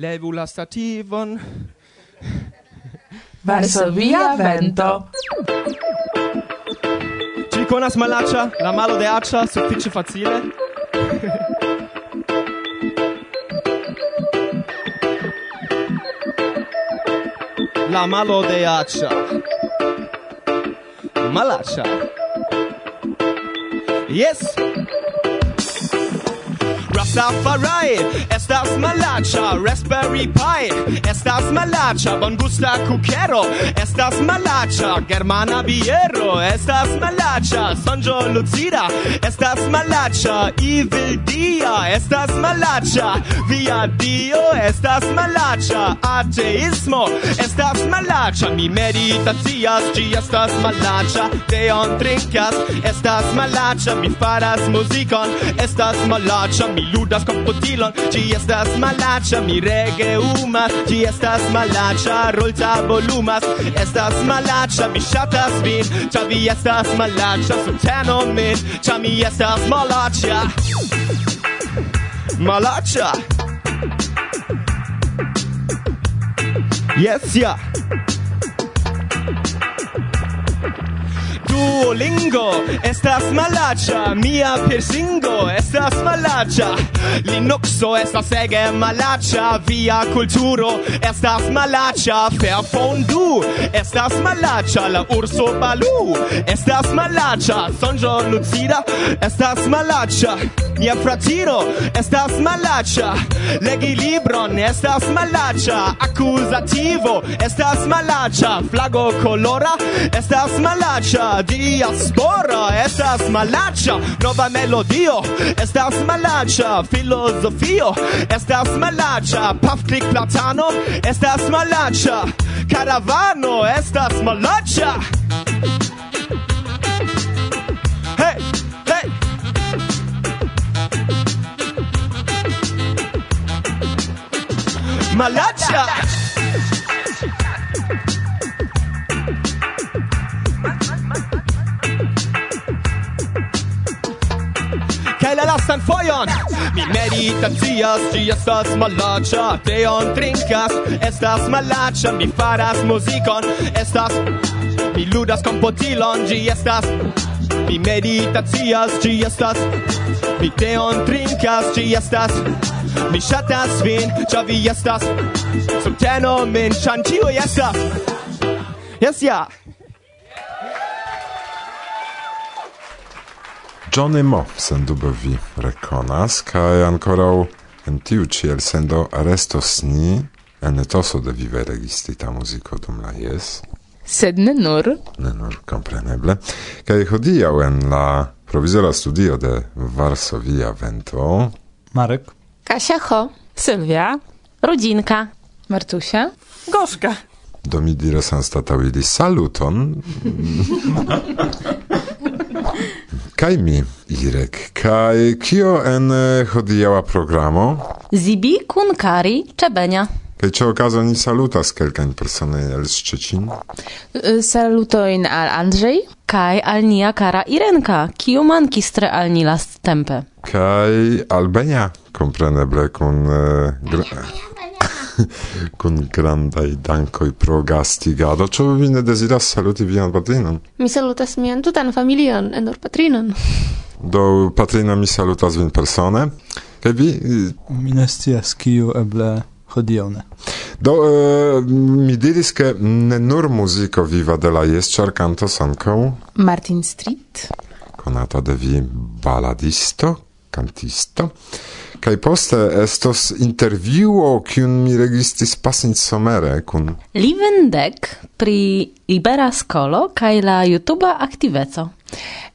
Levu la stativon. Verso via vento. Ci conas malaccia, la malo de accia, suffice facile. la malo de accia. Malaccia. Yes. Rastafari, estas malacha raspberry pie estas malacha bon gusta cuquero estas malacha germana biero. Estas malacha sanjo lucida. Estas malacha evil dia. Estas malacha via dio. Estas malacha ateismo. Estas malacha mi meditacias. Ĝi estas malacha teon trinkas. Estas malacha mi faras muzikon. Estas malacha mi ludas komputilon. Ĝi estas malacha mi rege umas, ĝi estas malacha rolta volumas, estas malacha mi shatas vin, ĉar vi estas malaĉa, subtenu min, ĉar mi estas malacha malacha Yes, ya Yeah. Duolingo estas malaĉa, mia piercingo estas malaĉa. Linuxo estas ege malaĉa, via kulturo estas malaĉa. Fairphone estas malaĉa, la urso Balu estas malaĉa. Sonjo lucida estas malaĉa. Mia fratiro estas malaĉa. Legi libron estas malaĉa. Accusativo estas malaĉa. Flago colora estas malaĉa diaspora estas malaĉa nova melodio. Estas malaĉa filozofio. Estas malaĉa pafklik platano. Estas malaĉa karavano. Estas malaĉa. Hey hey malaĉa. kaj la lastan fojon? Mi meditacias ĝi estas malaĉa. Teon trinkas estas malaĉa. Mi faras muzikon estas mi ludas kompotilon. Ĝi estas mi meditacias ĝi estas mi teon trinkas ĝi estas mi ŝatas vin. Ĉar vi estas subteno min ĉar ĉiuj estas? Yes, yeah. Johnny Mo sendube vi rekonas, kaj ankoraŭ en tiu ĉi elsendo restos ni en etoso de vive registita muziko dum la jes. Sed ne nur. Ne nur, kompreneble. Kaj hodiaŭ en la provizora studio de Varsovia Vento Marek. Kasia Ho, Sylwia. Rudzinka, Martusia. Gorzka. do mi diras anstataŭili saluton. Kaj mi, Irek, kaj kio en eh, hodiaŭa programo? Zibi kun Kari Czebenia. Kaj ĉe okazo ni salutas kelkajn personojn el Szczecin? Y, Salutojn al Andrzej. Kaj al nia kara Irenka, kiu mankis tre al ni lasttempe. Kaj Albenia, kompreneble, kun... gra- kun grandaj dankoj pro gastigado. Ĉu vi ne deziras saluti vian patrinon? Mi salutas mian tutan familion, nur patrinon. Do patrino mi salutas vin persone. Kaj vi... Mi ne scias kiu eble hodiaŭ ne. Do e, mi diris ke ne nur muziko viva de la jest, ĉar kantos ankaŭ Martin Street. Konata de vi baladisto, kantisto. Kaj poste estos intervjuo, kiun mi registris pasint somere kun... Livendek pri Libera Skolo kaj la YouTube aktiveco.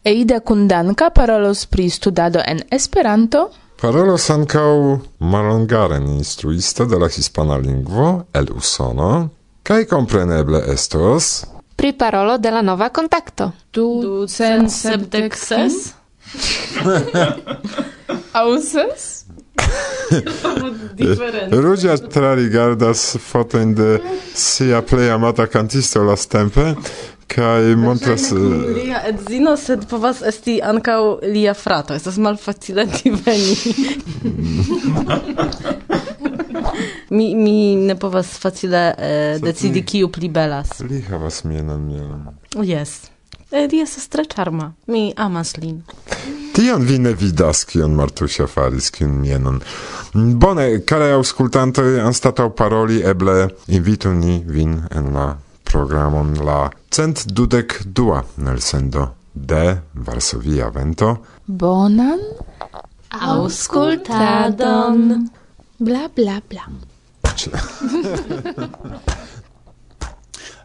Eida Kundanka parolos pri studado en Esperanto, Parolos ancau malongaren instruisto de la hispana lingvo el Usono, kaj kompreneble estos... Pri parolo de la nova kontakto. Du, du cent ses? Auses? Eh, Rudzia trarigardas fotojn de sia plej amata kantisto latempe kaj montras eh, lia eh, edzino, sed povas esti ankaŭ lia frato. Estas malfacile diveni. mi, mi ne povas facile eh, decidi kiu pli belas. Li havas mienan mielon. Jes. Li estas tre. Mi amas lin. Tion vi ne vidas, kion Martusia faris, kion mienon. Bone, care auscultante, anstatau paroli, eble invitu ni vin en la programon la cent dudek dua nelsendo de Varsovia Vento. Bonan auscultadon. Bla, bla, bla.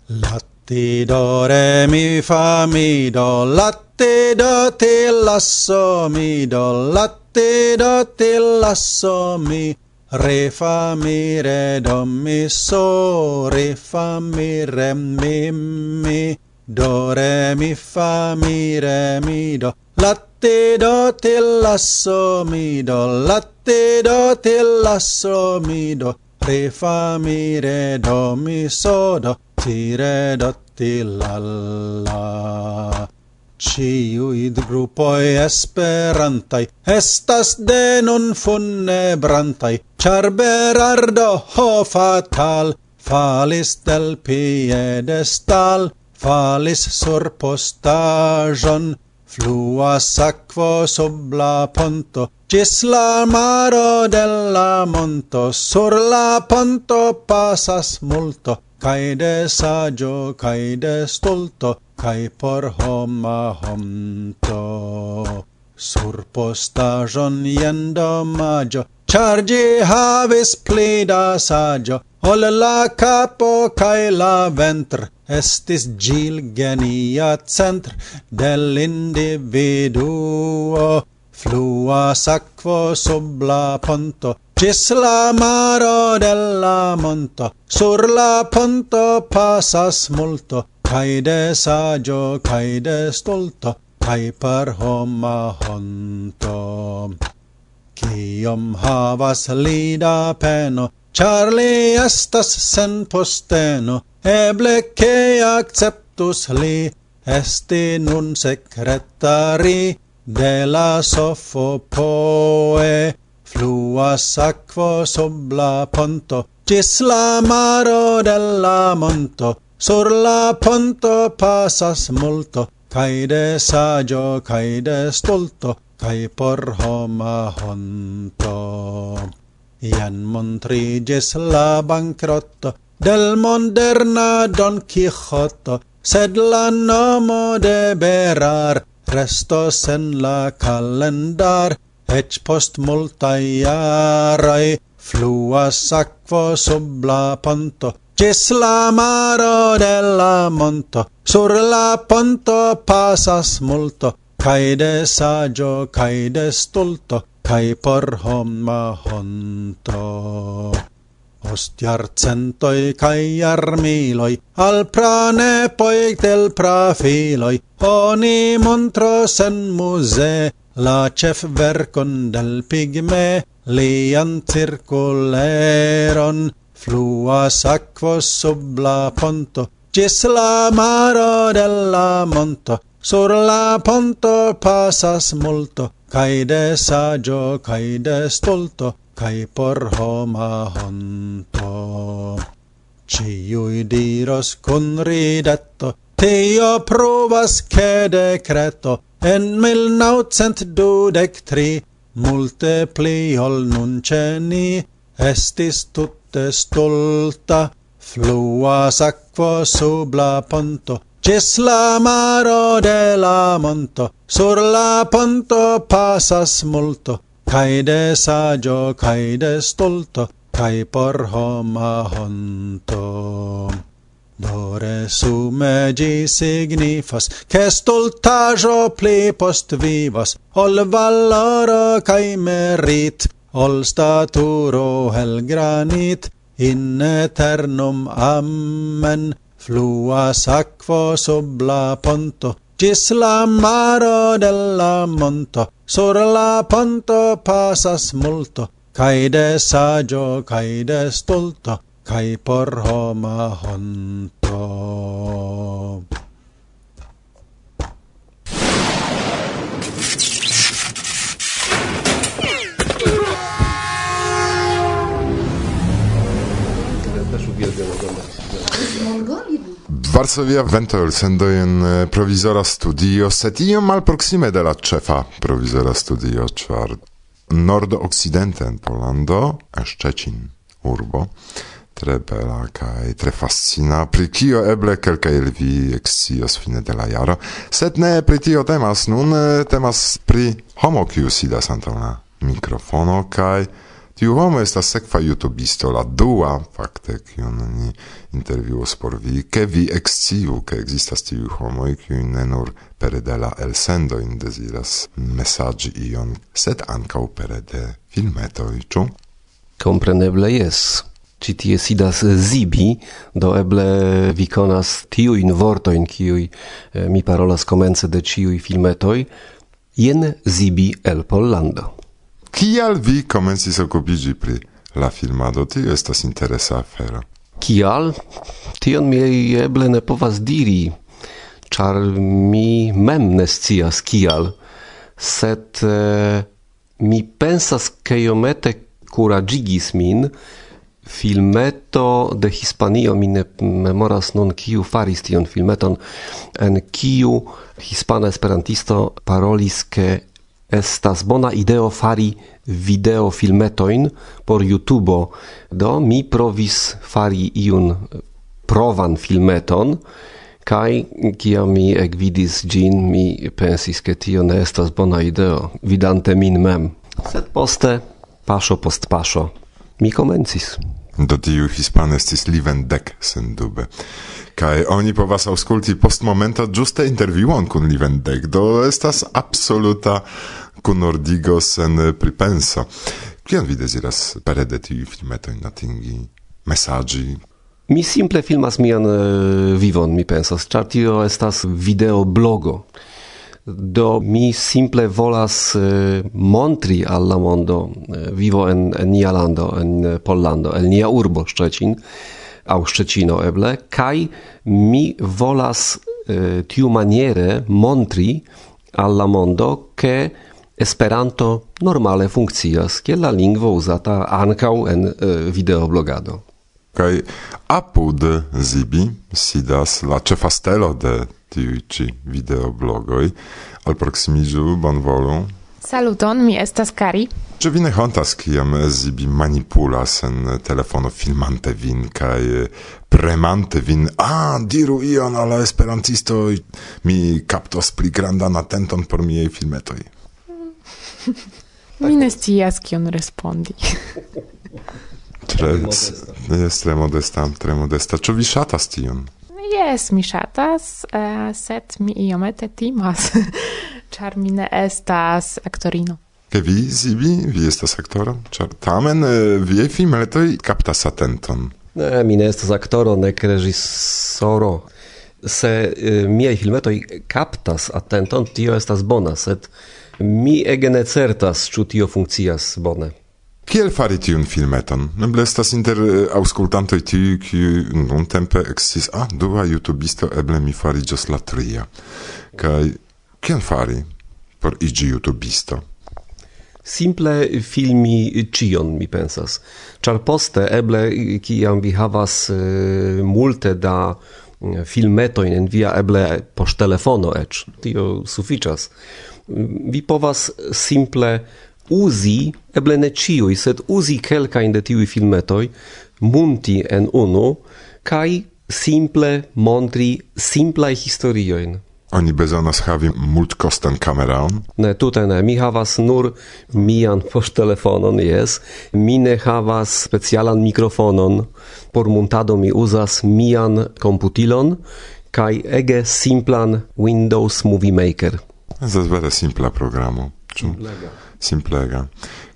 Latti do re mi fa mi do latti latte do te lasso mi do latte do te lasso mi. Re fa mi re do mi so. Re fa mi re mi mi. Do re mi fa mi re mi do. Latte do te lasso mi do. Latte do te lasso mi do. Re fa mi re do mi so do. Ti re do ti la la. Ciui grupoi esperantai estas denun funebrantai, char Berardo ho fatal falis del piedestal, falis sur postajon, fluas aquo sub la ponto, gis la maro della monto, sur la ponto pasas multo, cae de saggio, cae de stulto, kai por homa honto sur postajon yendo maggio chargi havis pli da saggio ol la capo kai la ventr estis gil genia centr del individuo. Fluas aquo sub la ponto. Gis la maro della monto, sur la ponto passas multo, kaj de saĝo kaj de stulto kaj per homa honto. Kiom havas lida peno ĉar li estas sen posteno eble ke acceptus li esti nun secretari de la sofo poe fluas aquo sub la ponto cis la maro della monto sur la ponto passas multo, cae de saggio, cae de stulto, cae por homa honto. Ian montrigis la bancrotto, del moderna Don Quixoto, sed la nomo de Berar restos en la calendar, ec post multae iarae fluas aquo sub la ponto, Cis la maro della monto, sur la ponto pasas multo, caide saggio, caide stulto, cae por homa honto. Ostiar centoi cae armiloi, al pranepoi del prafiloi, oni montros en musee, la cef vercon del pigme, lian circuleron, Fluas aquo sub la ponto, gis la maro della monto, sur la ponto passas multo, cae de saggio, cae de stulto, cae por homa honto. Ciui diros con ridetto, teo provas che decreto, en mil naucent dudec tri, multe pli ol nun ceni, estis tut notte stulta fluas aquo sub la ponto. Cis la maro de la monto, sur la ponto passas multo, cae de saggio, cae de stolto, cae por homa honto. Dore sume gi signifas, che stultajo pli post vivas, ol valoro cae merit, ol staturo hel granit in eternum amen. Fluas aquo sub la ponto gis la maro della monto. Sur la ponto passas multo cae de saggio cae de stulto cae por homa honto. Varsovia ventol in eh, provizora studio, set io mal proxime de la cefa provisora studio, in polando a Szczecin urbo, tre bela kai tre fascina, pri kio eble kelkaj el vi ekscios fine de la jaro, set ne pri tio temas nun, eh, temas pri homo kiu sidas antaŭ la mikrofono kaj Tiu homo estas sekva jutubisto, la dua, fakte, kiun ni intervjuos por vi, ke vi eksciu, ke ekzistas tiu homoj, kiuj ne nur pere de la elsendoj deziras mesaĝi ion, sed ankaŭ pere de filmetoj, ĉu? Kompreneble jes. Ci tie sidas zibi, do eble vi konas tiujn vortojn, kiuj eh, mi parolas komence de ĉiuj filmetoj, jen zibi el Pollando. Kial vi komencis okupiĝi pri la filmado? Tio estas interesa afero. Kial? Tion mi eble ne povas diri, ĉar mi mem ne scias kial, sed eh, mi pensas ke iomete kuraĝigis min filmeto de Hispanio, mi ne memoras nun kiu faris tion filmeton, en kiu hispana esperantisto parolis, ke estas bona ideo fari video filmetoin por YouTube. Do mi provis fari iun provan filmeton kai kia mi ekvidis gin mi pensis ke tio ne estas bona ideo vidante min mem. Sed poste paso post paso, mi komencis do tiu hispana estis sen sendube. Kai oni povas ausculti post momenta giuste interviuon kun Livendek, do estas absoluta kun ordigo sen pripenso. Kion vi desiras pere de tiu filmeto in atingi messaggi? Mi simple filmas mian eh, vivon, mi pensas, char tio estas videoblogo do mi simple volas eh, montri alla mondo eh, vivo en, en nia lando en eh, Pollando en nia urbo Szczecin au Szczecino eble kai mi volas tiu maniere montri alla mondo che Esperanto normale funkcias kiel la lingvo uzata ankaŭ en videoblogado. Kaj apud Zibi sidas la ĉefa stelo de tiuj ĉi videoblogoj. Alproksimiĝu bonvolu. Saluton, mi estas Kari. Ĉu vi ne hontas kiam Zibi manipulas en telefono filmante vin kaj premante vin a diru ion al esperantistoj mi kaptos pli grandan atenton por miaj filmetoj? mi ne scias kion respondi. tre, ne, tre modesta, tre modesta. Ĉu vi ŝatas tion? Yes, mi shatas, uh, eh, sed mi iomete timas, char mi ne estas aktorino. Ke vi, Sibi, vi estas aktoro? Ĉar tamen uh, viaj filmetoj kaptas atenton. Ne, mi ne estas aktoro, nek reĝisoro. Se eh, uh, miei filmetoj kaptas atenton, tio estas bona, sed mi ege ne certas, ĉu tio funkcias bone. Kiel fari tiun filmeton? Eble estas inter eh, auscultantoj tiuj, kiuj nuntempe a ah, dua jutubisto, eble mi fariĝos la tria. Kaj kiel fari por iĝi jutubisto? Simple filmi cion, mi pensas. Ĉar poste, eble, kiam vi havas eh, multe da mm, filmetojn en via, eble poŝtelefono eĉ, tio sufiĉas. Mm, vi povas simple uzi, eble ne ciui, sed uzi quelcain de tiui filmetoi, munti en uno, kai simple montri simplai historioin. Oni bezonas havi multkostan kameraon? Ne, tute ne. Mi havas nur mian poŝtelefonon, jes. Mi ne havas specialan mikrofonon. Por montado mi uzas mian komputilon kaj ege simplan Windows Movie Maker. Ez vere simpla programo. Ĉu? Simplega simplega.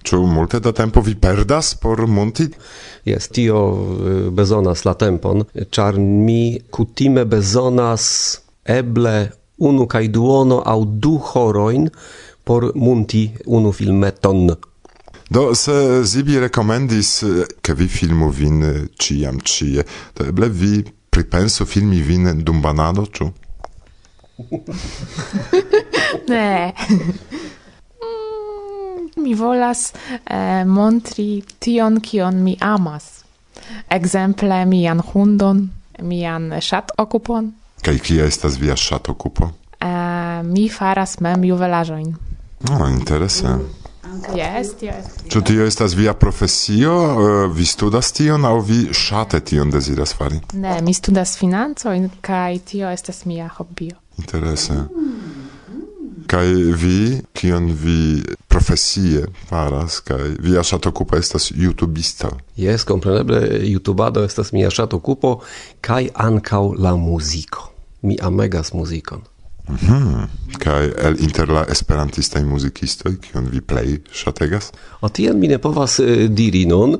Ĉu multe da tempo vi perdas por monti? Jes, tio eh, bezonas la tempon, ĉar mi kutime bezonas eble unu kaj duono au du horoin por monti unu filmeton. Do se Zibi rekomendis, eh, ke vi filmu vin eh, ciam cie, to eble vi pripensu filmi vin dum banado, ĉu? ne. mi volas eh, montri tion kion mi amas. Ekzemple mian hundon, mian ŝatokupon. Kaj kia estas via ŝatokupo? Eh, mi faras mem juvelaĵojn. No, oh, interese. Yes, yes. Ĉu tio estas via profesio? Eh, vi studas tion aŭ vi ŝate tion deziras fari? Ne, mi studas financojn kaj tio estas mia hobio. Interese. Mm. Kai vi, kion vi profesie faras, kai via ŝatokupo estas YouTubista. Jes, kompreneble, YouTubado estas mia ŝatokupo, kai ankaŭ la muziko. Mi amegas muzikon. Mhm. Kaj el inter la esperantistaj muzikistoj, kiun vi plej ŝategas? O tien mi ne povas diri nun,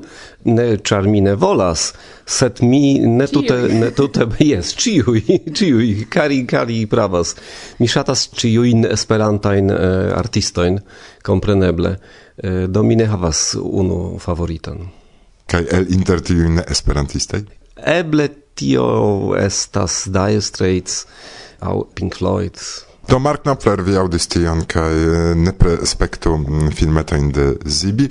ne ĉar mi ne volas, sed mi ne tute ne tute jes, ĉiuj, ĉiuj kari kari pravas. Mi ŝatas ĉiujn esperantajn artistojn, kompreneble. Do mi ne havas unu favoriton. Kaj el inter tiuj ne esperantistaj? Eble tio estas Dire Straits, au Pink Floyd. Do Mark Knopfler vi audis tion kaj eh, nepre spektu mm, filmetojn de Zibi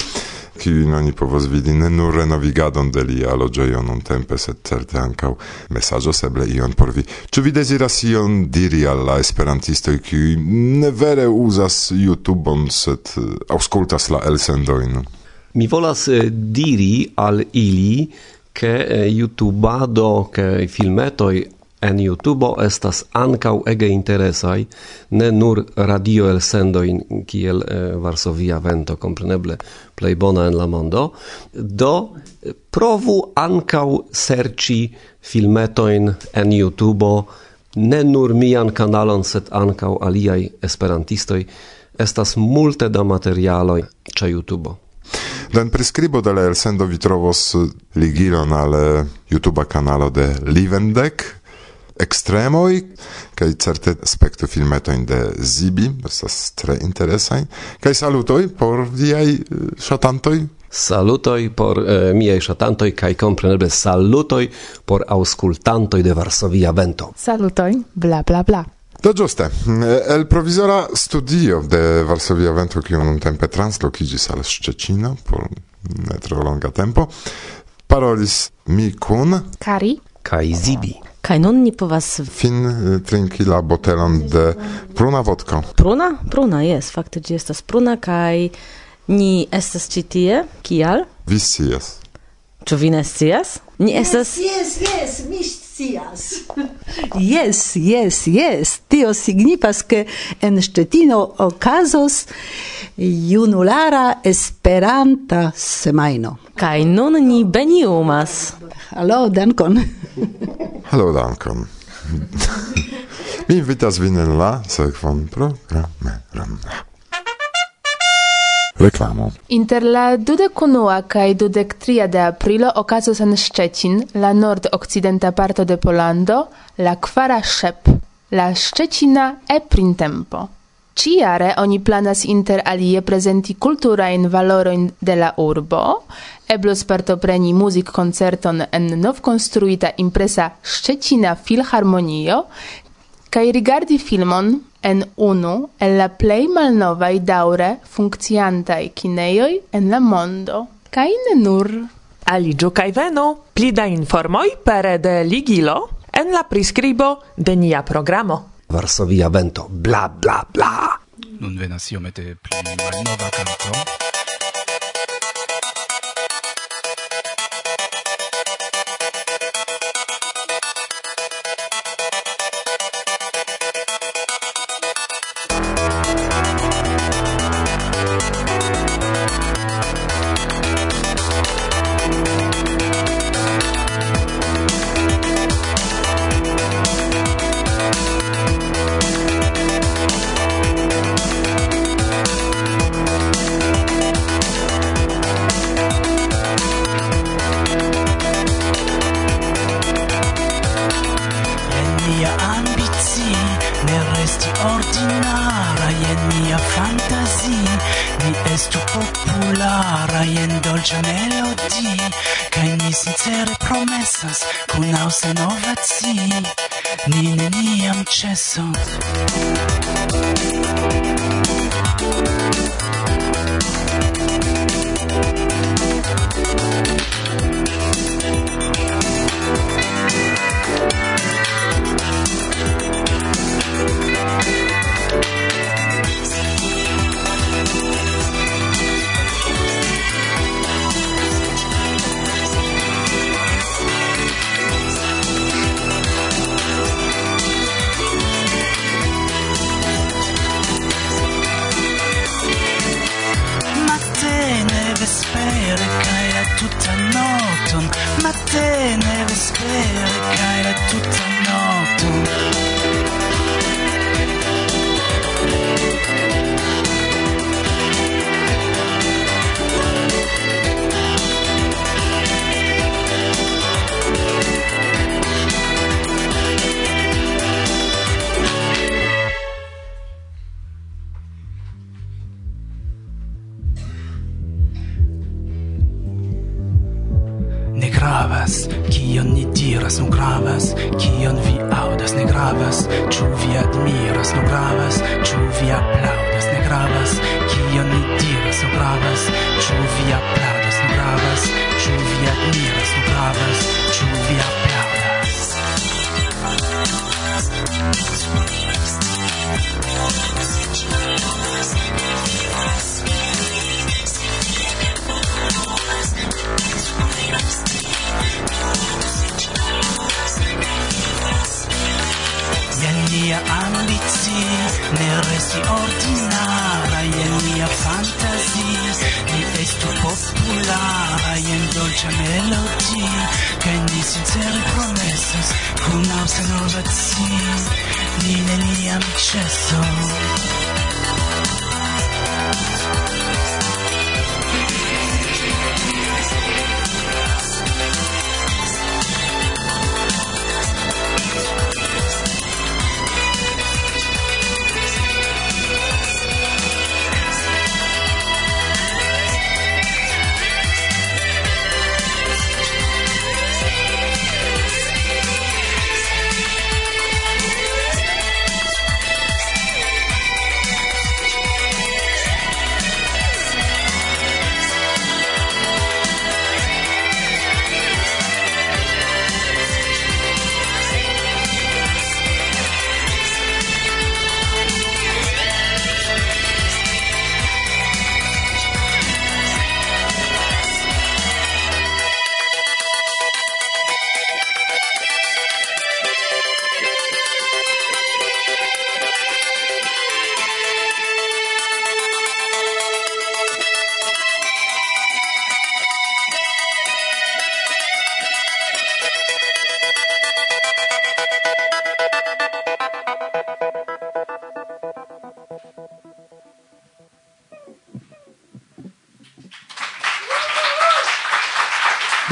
kiujn oni povos vidi ne nur renovigadon de lia loĝejo nuntempe, sed certe ankaŭ mesaĝo eble ion por vi. Ĉu vi deziras ion diri al la esperantistoj, kiuj ne vere uzas YouTube-on, sed eh, aŭskultas la elsendojn? Mi volas eh, diri al ili che eh, youtubado che filmetoi En YouTube estas ankaŭ ege interesaj ne nur radio el sendojn kiel eh, Varsovia Vento kompreneble plej bona en la mondo. Do provu ankaŭ serĉi filmetojn en YouTube ne nur mian kanalon sed ankaŭ aliaj esperantistoj estas multe da materialoj ĉe YouTube. Den prescribo de la elsendo vi trovos ligilon al eh, YouTube kanalo de Livendek extremoi kaj certe aspekto filmetojn de Zibi estas tre interesaj kaj salutoj por viaj ŝatantoj eh, Salutoj por eh, miei ŝatantoj kaj kompreneble salutoj por aŭskultantoj de Varsovia Vento. Salutoj, bla bla bla. Do giuste, eh, el provisora studio de Varsovia Vento che un tempo translocigis al Szczecino por ne tro longa tempo parolis mi kun Kari kaj Zibi kaj nun ni povas fin trinki la botelon de pruna vodko. Pruna? Pruna, jes, fakte ĝi estas pruna kaj ni estas ĉi tie. Kial? Vi scias. Ĉu vi ne scias? Ni estas Yes, yes, yes mi scias. yes, yes, yes. Tio signifas ke en Štetino okazos junulara Esperanta semajno. Kaj nun ni beniumas. Halo, dankon. Halo, dankon. mi invitas vin en la sekvan programeron reklamo. Inter la 21 kaj 23 de aprilo okazos en Szczecin, la nord-okcidenta parto de Polando, la kvara szep, la Szczecina e printempo. Ciare oni planas inter alie prezenti kulturajn valorojn de la urbo, eblos partopreni muzikkoncerton en novkonstruita impresa Szczecina Filharmonio kaj rigardi filmon en unu el la plej malnovaj daŭre funkciantaj kinejoj en la mondo. Kaj ne nur. Aliĝu kaj venu! Pli da informoj pere de ligilo en la priskribo de nia programo. Varsovia vento, bla bla bla! Nun venas iomete pli malnova kanto.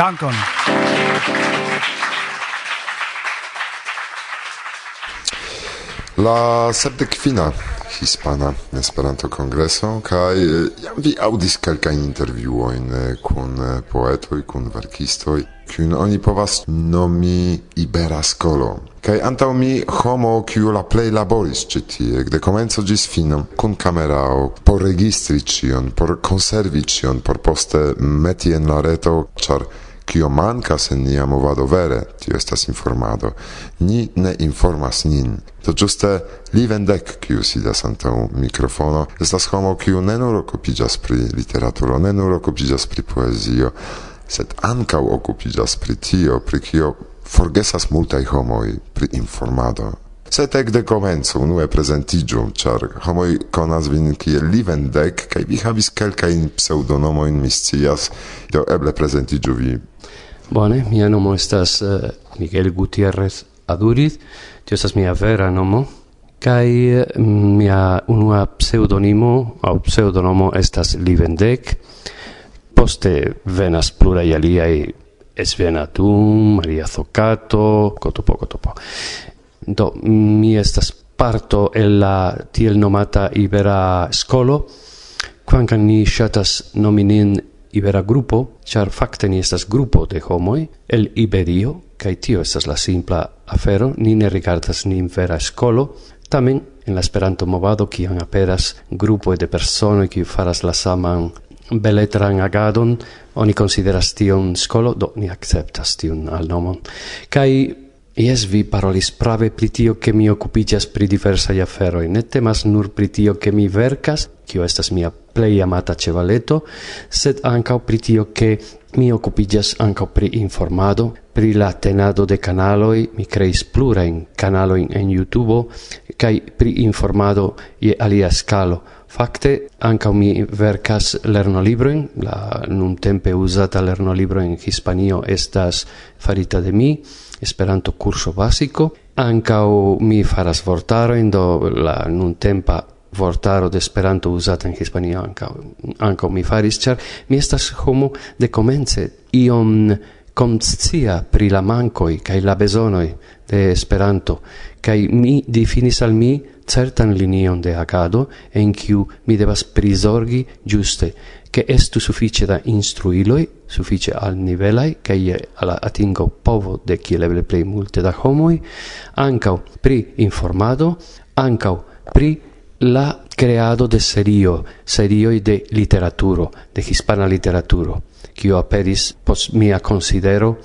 Dankon. La sepdek fina hispana Esperanto kongreso kaj eh, jam vi aŭdis kelkajn intervjuojn eh, kun eh, poetoj, kun verkistoj, kiun oni povas nomi Ibera Skolo. Kaj antaŭ mi homo kiu la plej laboris ĉi tie, de komenco ĝis fino kun kamerao por registri ĉion, por konservi ĉion, por poste meti en la reto, ĉar Kio mancas en nia movado vere, tio estas informado. Ni ne informas nin. Do giuste, li vendek, kiu sidas antau mikrofono, estas homo, kiu ne nur okupiĝas pri literaturo, ne nur okupiĝas pri poezio, sed ankaŭ okupiĝas pri tio, pri kio forgesas multaj homoj pri informado. Sed ekde komenco unue prezentiĝu, ĉar homoj konas vin kiel Livendek kaj vi havis kelkajn pseŭdonomojn, mi scias, do eble prezentiĝu vi Bone, mia nomo estas uh, Miguel Gutierrez Aduriz, tio estas mia vera nomo, kai eh, mia unua pseudonimo au pseudonomo estas Livendek, poste venas plurai aliai Esvenatum, Maria Zocato, cotopo, cotopo. Do, mi estas parto el la tiel nomata Ibera Scolo, quancan ni shatas nominin Ibera grupo, char facte ni estas grupo de homoi, el Iberio, cae tio estas la simpla afero, ni ne rigardas nin vera skolo, tamen en la Esperanto movado kiam aperas grupo de personoj kiu faras la saman beletran agadon, oni consideras tion skolo, do ni acceptas tion al nomon. Kai Ies vi parolis prave pri tio che mi occupigas pri diversaj aferoj. Ne temas nur pri tio che mi vercas, kio estas mia plei amata cevaleto, sed ancao pri tio che mi occupigas ancao pri informado, pri la tenado de canaloi, mi creis plura in kanalojn en YouTube kai pri informado ie alia scalo. Fakte ankaŭ mi verkas lernolibrojn, la nun tempe uzata lernolibro in Hispanio estas farita de mi Esperanto curso basico. anka mi faras vortaroin, do la nun tempa vortaro de Esperanto usata in Hispanio ancau, anka mi faris, char mi estas homo de comence iom conscia pri la mancoi cae la besonoi de Esperanto, cae mi difinis al mi certan linion de agado en kiu mi devas prisorgi giuste che estu suffice da instruiloi, suffice al nivelai, cae alla atingo povo de kiel eble plei multe da homoi, ancau pri informado, ancau pri la creado de serio, serioi de literaturo, de hispana literaturo, cio aperis pos mia considero,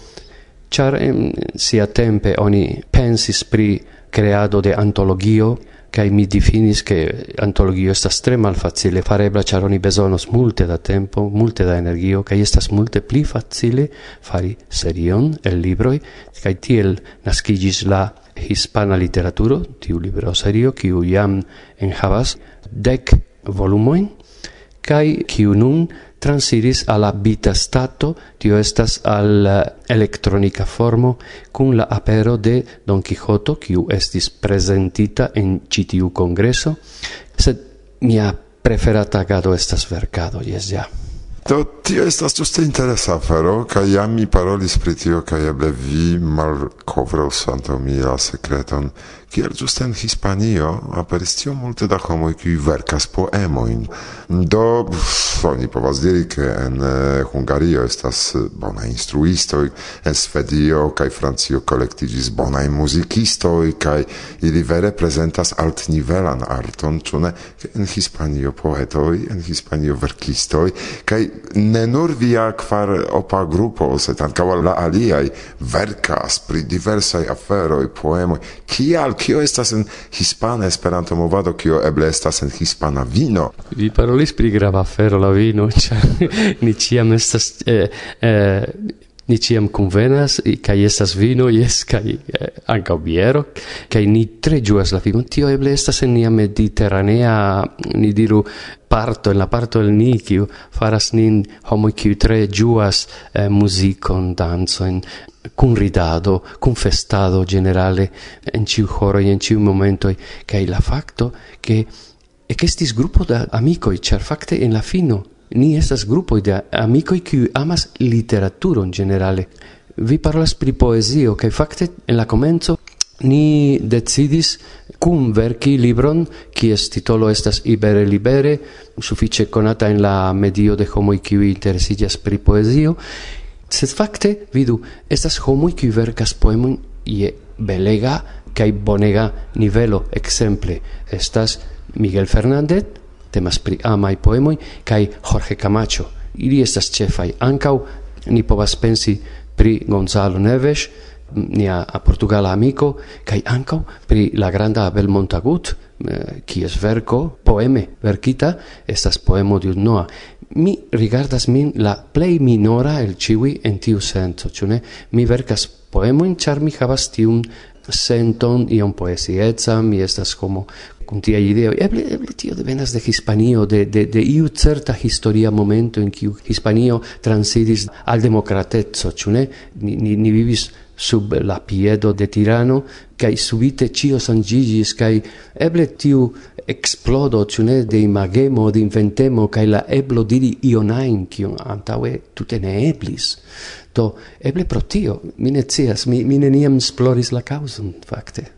char em, sia tempe oni pensis pri creado de antologio, kai mi definis che antologio estas tre malfacile farebla ĉar oni besonos multe da tempo, multe da energio kai estas multe pli facile fari serion el libro kai tiel naskigis la hispana literaturo, tiu libro serio kiu jam enhavas dek volumojn kai ciu nun transiris al abita stato, tio estas al eh, electronica formo, kun la apero de Don Quixoto, kiu estis presentita en citiu congreso, sed mia preferata gado estas vercado, jes ja. Do, tio estas ĝuste interesa afero, kaj jam mi parolis pri tio, kaj eble vi malkovros antaŭ mi la sekreton, Kiel ĝuste en Hispanio aperis tio multe da homoj kiuj verkas poemojn. Do oni povas diri, ke en eh, Hungario estas eh, bona instruistoj, en Svedio kaj Francio kolektiĝis bonaj muzikistoj kaj ili vere prezentas altnivelan arton, ĉu ne? En Hispanio poetoj, en Hispanio verkistoj kaj ne nur via kvar opa grupo, sed ankaŭ la aliaj verkas pri diversaj aferoj, poemoj. Kial kio estas en hispana Esperanto movado, kio eble estas en hispana vino. Vi parolis pri grava afero la vino, ĉar ni ĉiam estas eh, eh, ni ciam convenas kai estas vino yes kai eh, anca biero kai ni tre juas la figon tio eble estas en nia mediterranea ni diru parto en la parto el ni kiu faras nin homo kiu tre juas eh, muzikon dancon cun ridado, cun festado generale en ciu horo en ciu momento kai la facto che e che stis gruppo da amicoi, cer facte en la fino Ni estas grupo de amico qui amas literaturo in generale Vi parlas pri poezio kaj fakte en la comenzo ni decidis cum verki libron qui es titolo estas Ibere Libere, suffice conata en la medio de homo qui interesiĝas pri poezio, sed fakte vidu estas homoi qui verkas poemon je belega kaj bonega nivelo. exemple, estas Miguel Fernández, Temas pri amai poemoi kai Jorge Camacho. Ili estas chefai ankau ni povas pensi pri Gonzalo Neves, nia a portugala amico kai ankau pri la granda Abel Montagut, eh, qui es verco poeme verkita estas poemo de unua mi rigardas min la plei minora el ciui en tiu senso, ĉu? Mi verkas poemojn, ĉar mi havas tiun senton iom poezieca, mi estas como cum tia ideo. Eble eble tio devenas de Hispanio de de de iu certa historia momento in kiu Hispanio transidis al democratezzo ĉu ne? Ni, ni, ni vivis sub la piedo de tirano kai subite cio sangigis kai eble tiu explodo cune de imagemo de inventemo kai la eblo diri ionain kion antaŭe tute ne eblis. Do eble pro tio mi ne cias mi, mi neniam sploris la causum fakte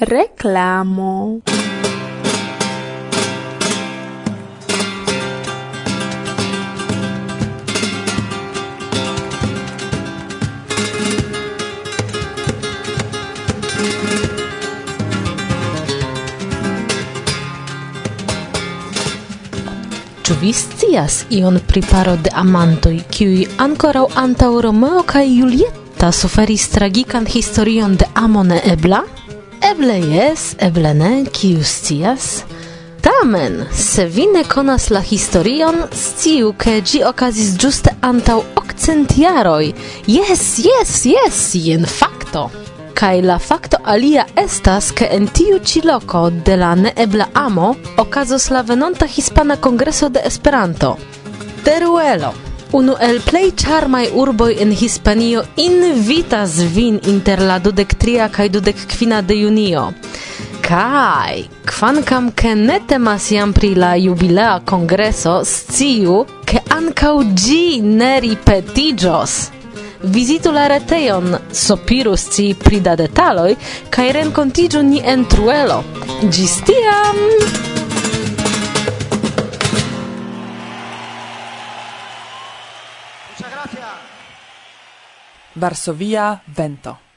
reclamo Ĉu vi scias ion pri paro de amantoj, kiuj ankoraŭ antaŭ Romeo kaj Julieta suferis tragikan historion de amo neebla? ebla? Eble jes, eble ne, kiu scias. Tamen, se vi ne konas la historion, sciu, ke ĝi okazis ĝuste antaŭ okcent jaroj. Jes, jes, jes, jen fakto. Kaj la fakto alia estas, ke en tiu ĉi loko de la neebla amo okazos la venonta Hispana Kongreso de Esperanto. Teruelo. Unu el plej charmaj urboj en Hispanio invitas vin inter la dudek tria kaj dudek kvina de junio. Kaj, kvankam ke ne temas jam pri la jubilea kongreso, sciu, ke ankaŭ ĝi ne ripetiĝos. Vizitu la retejon, sopiru ci pri da detaloj, kaj renkontiĝu ni en truelo. Ĝis tiam! Varsovia vento.